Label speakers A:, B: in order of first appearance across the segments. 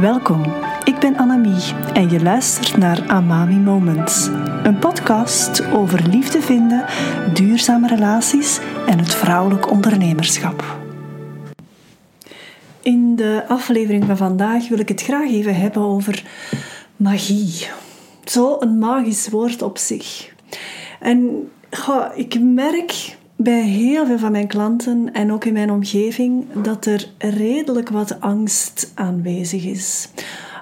A: Welkom, ik ben Annemie en je luistert naar Amami Moments. Een podcast over liefde vinden, duurzame relaties en het vrouwelijk ondernemerschap. In de aflevering van vandaag wil ik het graag even hebben over magie. Zo een magisch woord op zich. En ik merk bij heel veel van mijn klanten en ook in mijn omgeving dat er redelijk wat angst aanwezig is.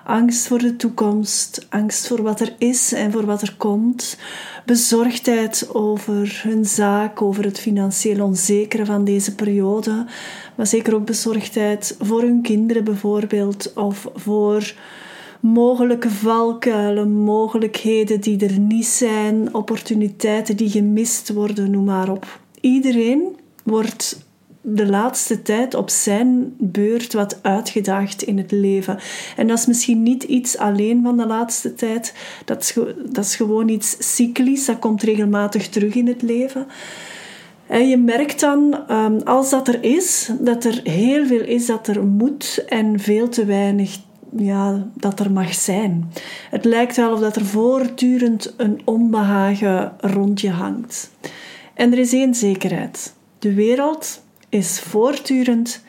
A: Angst voor de toekomst, angst voor wat er is en voor wat er komt, bezorgdheid over hun zaak, over het financieel onzekere van deze periode, maar zeker ook bezorgdheid voor hun kinderen bijvoorbeeld of voor mogelijke valkuilen, mogelijkheden die er niet zijn, opportuniteiten die gemist worden, noem maar op. Iedereen wordt de laatste tijd op zijn beurt wat uitgedaagd in het leven. En dat is misschien niet iets alleen van de laatste tijd. Dat is, dat is gewoon iets cyclisch. Dat komt regelmatig terug in het leven. En je merkt dan, ehm, als dat er is, dat er heel veel is dat er moet en veel te weinig ja, dat er mag zijn. Het lijkt wel of dat er voortdurend een onbehagen rond je hangt. En er is één zekerheid. De wereld is voortdurend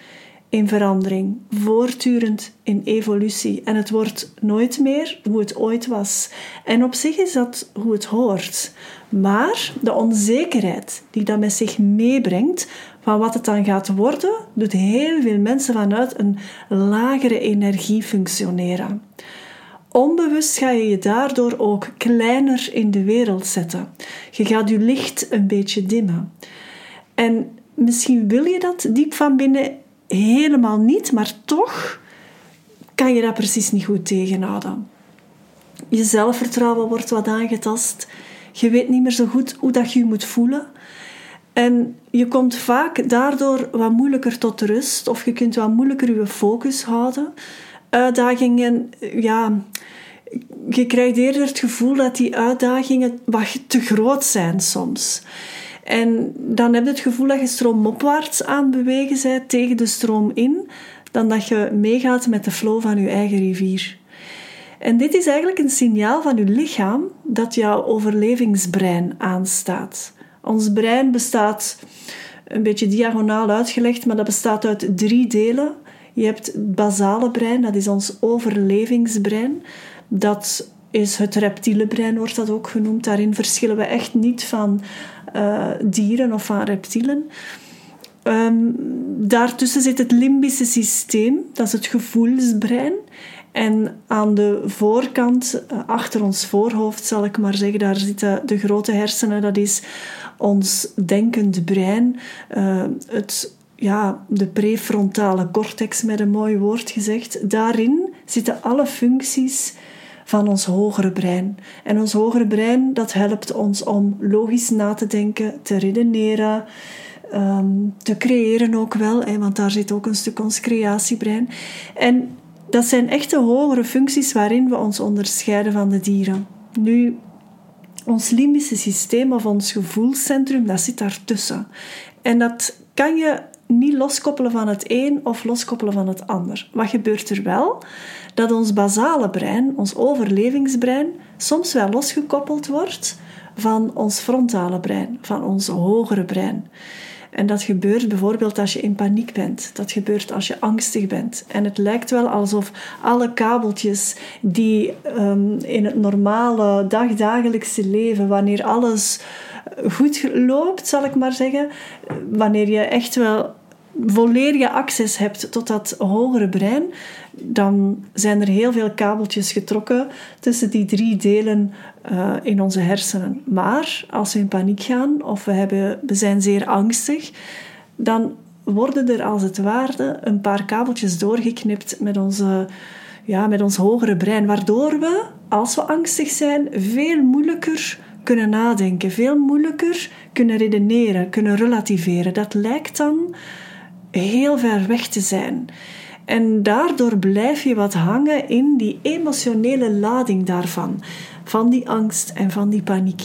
A: in verandering, voortdurend in evolutie. En het wordt nooit meer hoe het ooit was. En op zich is dat hoe het hoort. Maar de onzekerheid die dat met zich meebrengt van wat het dan gaat worden, doet heel veel mensen vanuit een lagere energie functioneren. Onbewust ga je je daardoor ook kleiner in de wereld zetten. Je gaat je licht een beetje dimmen. En misschien wil je dat diep van binnen helemaal niet, maar toch kan je dat precies niet goed tegenhouden. Je zelfvertrouwen wordt wat aangetast. Je weet niet meer zo goed hoe dat je je moet voelen. En je komt vaak daardoor wat moeilijker tot rust, of je kunt wat moeilijker je focus houden. Uitdagingen, ja, je krijgt eerder het gevoel dat die uitdagingen wat te groot zijn soms. En dan heb je het gevoel dat je stroomopwaarts aan het bewegen bent tegen de stroom in, dan dat je meegaat met de flow van je eigen rivier. En dit is eigenlijk een signaal van je lichaam dat jouw overlevingsbrein aanstaat. Ons brein bestaat, een beetje diagonaal uitgelegd, maar dat bestaat uit drie delen. Je hebt het basale brein, dat is ons overlevingsbrein. Dat is het reptiele brein, wordt dat ook genoemd. Daarin verschillen we echt niet van uh, dieren of van reptielen. Um, daartussen zit het limbische systeem, dat is het gevoelsbrein. En aan de voorkant, eh, achter ons voorhoofd zal ik maar zeggen, daar zitten de grote hersenen. Dat is ons denkend brein. Uh, het, ja, de prefrontale cortex, met een mooi woord gezegd. Daarin zitten alle functies van ons hogere brein. En ons hogere brein dat helpt ons om logisch na te denken, te redeneren, ehm, te creëren ook wel, hè, want daar zit ook een stuk ons creatiebrein. En dat zijn echte hogere functies waarin we ons onderscheiden van de dieren. Nu, ons limbische systeem of ons gevoelscentrum, dat zit daartussen. En dat kan je niet loskoppelen van het een of loskoppelen van het ander. Wat gebeurt er wel? Dat ons basale brein, ons overlevingsbrein, soms wel losgekoppeld wordt van ons frontale brein, van ons hogere brein. En dat gebeurt bijvoorbeeld als je in paniek bent. Dat gebeurt als je angstig bent. En het lijkt wel alsof alle kabeltjes die um, in het normale dagdagelijkse leven, wanneer alles goed loopt, zal ik maar zeggen, wanneer je echt wel volledige access hebt tot dat hogere brein, dan zijn er heel veel kabeltjes getrokken tussen die drie delen uh, in onze hersenen. Maar als we in paniek gaan of we, hebben, we zijn zeer angstig, dan worden er als het ware een paar kabeltjes doorgeknipt met, onze, ja, met ons hogere brein, waardoor we, als we angstig zijn, veel moeilijker kunnen nadenken, veel moeilijker kunnen redeneren, kunnen relativeren. Dat lijkt dan heel ver weg te zijn. En daardoor blijf je wat hangen in die emotionele lading daarvan, van die angst en van die paniek.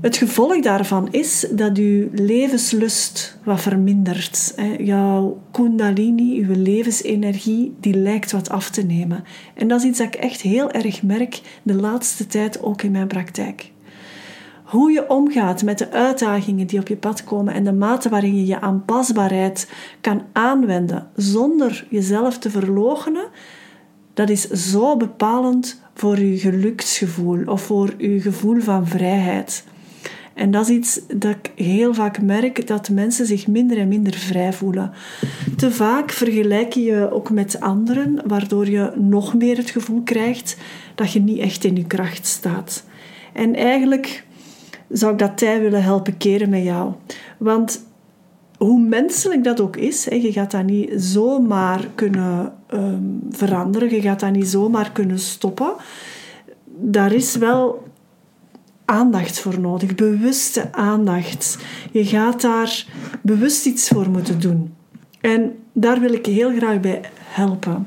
A: Het gevolg daarvan is dat uw levenslust wat vermindert. Jouw kundalini, uw levensenergie, die lijkt wat af te nemen. En dat is iets dat ik echt heel erg merk de laatste tijd ook in mijn praktijk. Hoe je omgaat met de uitdagingen die op je pad komen en de mate waarin je je aanpasbaarheid kan aanwenden zonder jezelf te verloochenen, dat is zo bepalend voor je geluksgevoel of voor je gevoel van vrijheid. En dat is iets dat ik heel vaak merk, dat mensen zich minder en minder vrij voelen. Te vaak vergelijk je je ook met anderen, waardoor je nog meer het gevoel krijgt dat je niet echt in je kracht staat. En eigenlijk zou ik dat tij willen helpen keren met jou. Want hoe menselijk dat ook is, je gaat dat niet zomaar kunnen ehm, veranderen, je gaat dat niet zomaar kunnen stoppen. Daar is wel aandacht voor nodig, bewuste aandacht. Je gaat daar bewust iets voor moeten doen. En daar wil ik je heel graag bij helpen.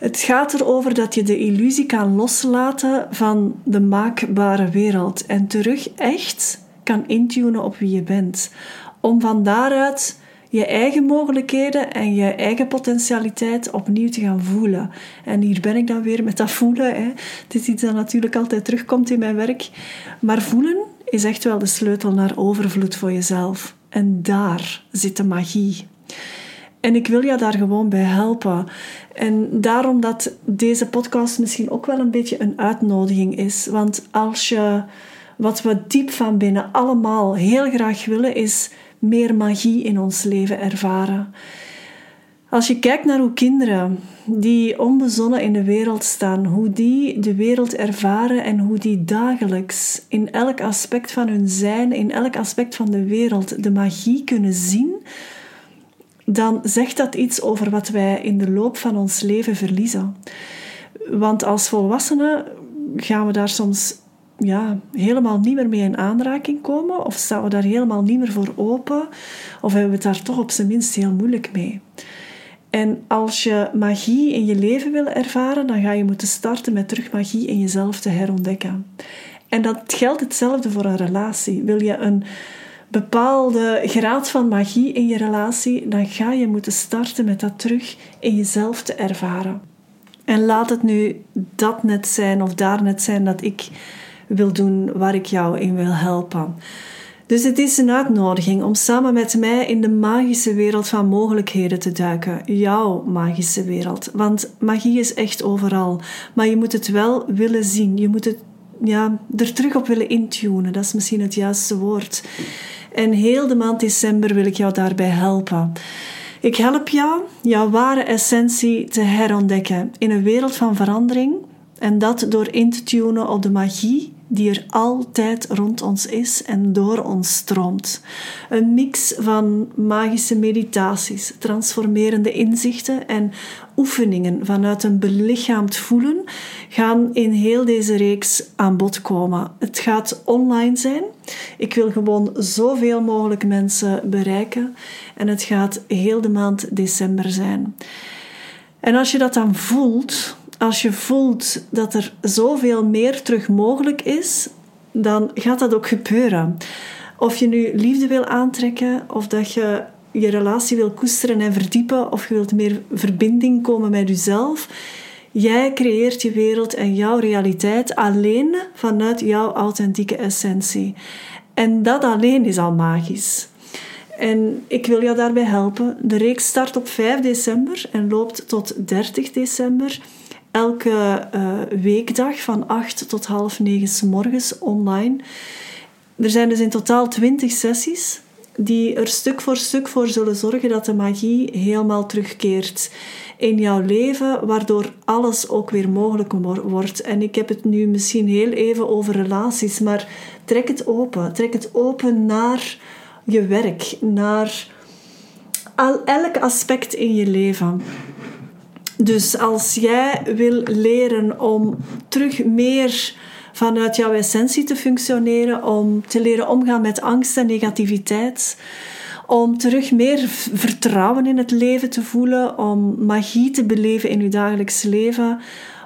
A: Het gaat erover dat je de illusie kan loslaten van de maakbare wereld en terug echt kan intunen op wie je bent. Om van daaruit je eigen mogelijkheden en je eigen potentialiteit opnieuw te gaan voelen. En hier ben ik dan weer met dat voelen. Hè. Het is iets dat natuurlijk altijd terugkomt in mijn werk. Maar voelen is echt wel de sleutel naar overvloed voor jezelf. En daar zit de magie. En ik wil je daar gewoon bij helpen. En daarom dat deze podcast misschien ook wel een beetje een uitnodiging is. Want als je wat we diep van binnen allemaal heel graag willen, is meer magie in ons leven ervaren. Als je kijkt naar hoe kinderen die onbezonnen in de wereld staan, hoe die de wereld ervaren en hoe die dagelijks in elk aspect van hun zijn, in elk aspect van de wereld de magie kunnen zien, dan zegt dat iets over wat wij in de loop van ons leven verliezen. Want als volwassenen gaan we daar soms ja, helemaal niet meer mee in aanraking komen, of staan we daar helemaal niet meer voor open, of hebben we het daar toch op zijn minst heel moeilijk mee. En als je magie in je leven wil ervaren, dan ga je moeten starten met terug magie in jezelf te herontdekken. En dat geldt hetzelfde voor een relatie. Wil je een bepaalde graad van magie in je relatie, dan ga je moeten starten met dat terug in jezelf te ervaren. En laat het nu dat net zijn of daar net zijn dat ik wil doen, waar ik jou in wil helpen. Dus het is een uitnodiging om samen met mij in de magische wereld van mogelijkheden te duiken. Jouw magische wereld. Want magie is echt overal. Maar je moet het wel willen zien. Je moet het ja, er terug op willen intunen. Dat is misschien het juiste woord. En heel de maand december wil ik jou daarbij helpen. Ik help jou jouw ware essentie te herontdekken in een wereld van verandering. En dat door in te tunen op de magie die er altijd rond ons is en door ons stroomt. Een mix van magische meditaties, transformerende inzichten en oefeningen vanuit een belichaamd voelen gaan in heel deze reeks aan bod komen. Het gaat online zijn. Ik wil gewoon zoveel mogelijk mensen bereiken en het gaat heel de maand december zijn. En als je dat dan voelt, als je voelt dat er zoveel meer terug mogelijk is, dan gaat dat ook gebeuren. Of je nu liefde wil aantrekken, of dat je je relatie wil koesteren en verdiepen, of je wilt meer verbinding komen met jezelf. Jij creëert je wereld en jouw realiteit alleen vanuit jouw authentieke essentie. En dat alleen is al magisch. En ik wil jou daarbij helpen. De reeks start op 5 december en loopt tot 30 december elke uh, weekdag van 8 tot half 9 s morgens online. Er zijn dus in totaal 20 sessies die er stuk voor stuk voor zullen zorgen dat de magie helemaal terugkeert in jouw leven, waardoor alles ook weer mogelijk wordt. En ik heb het nu misschien heel even over relaties, maar trek het open. Trek het open naar je werk, naar elk aspect in je leven. Dus als jij wil leren om terug meer vanuit jouw essentie te functioneren, om te leren omgaan met angst en negativiteit, om terug meer vertrouwen in het leven te voelen, om magie te beleven in je dagelijks leven,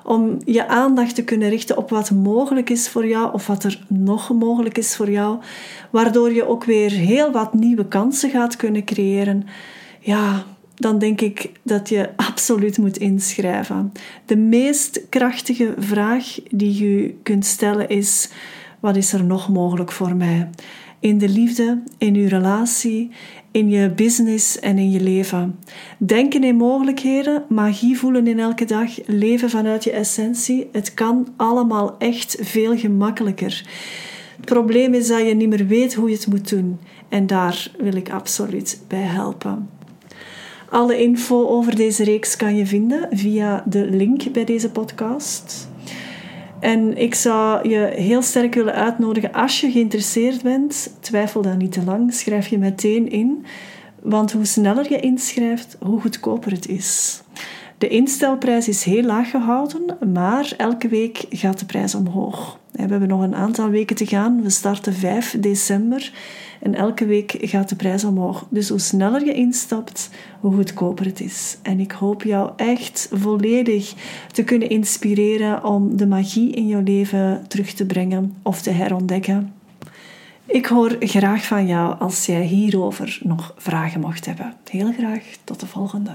A: om je aandacht te kunnen richten op wat mogelijk is voor jou of wat er nog mogelijk is voor jou, waardoor je ook weer heel wat nieuwe kansen gaat kunnen creëren. Ja, dan denk ik dat je absoluut moet inschrijven. De meest krachtige vraag die je kunt stellen is: wat is er nog mogelijk voor mij? In de liefde, in uw relatie, in je business en in je leven. Denken in mogelijkheden, magie voelen in elke dag, leven vanuit je essentie. Het kan allemaal echt veel gemakkelijker. Het probleem is dat je niet meer weet hoe je het moet doen. En daar wil ik absoluut bij helpen. Alle info over deze reeks kan je vinden via de link bij deze podcast. En ik zou je heel sterk willen uitnodigen, als je geïnteresseerd bent, twijfel dan niet te lang, schrijf je meteen in. Want hoe sneller je inschrijft, hoe goedkoper het is. De instelprijs is heel laag gehouden, maar elke week gaat de prijs omhoog. We hebben nog een aantal weken te gaan. We starten 5 december en elke week gaat de prijs omhoog. Dus hoe sneller je instapt, hoe goedkoper het is. En ik hoop jou echt volledig te kunnen inspireren om de magie in jouw leven terug te brengen of te herontdekken. Ik hoor graag van jou als jij hierover nog vragen mocht hebben. Heel graag tot de volgende.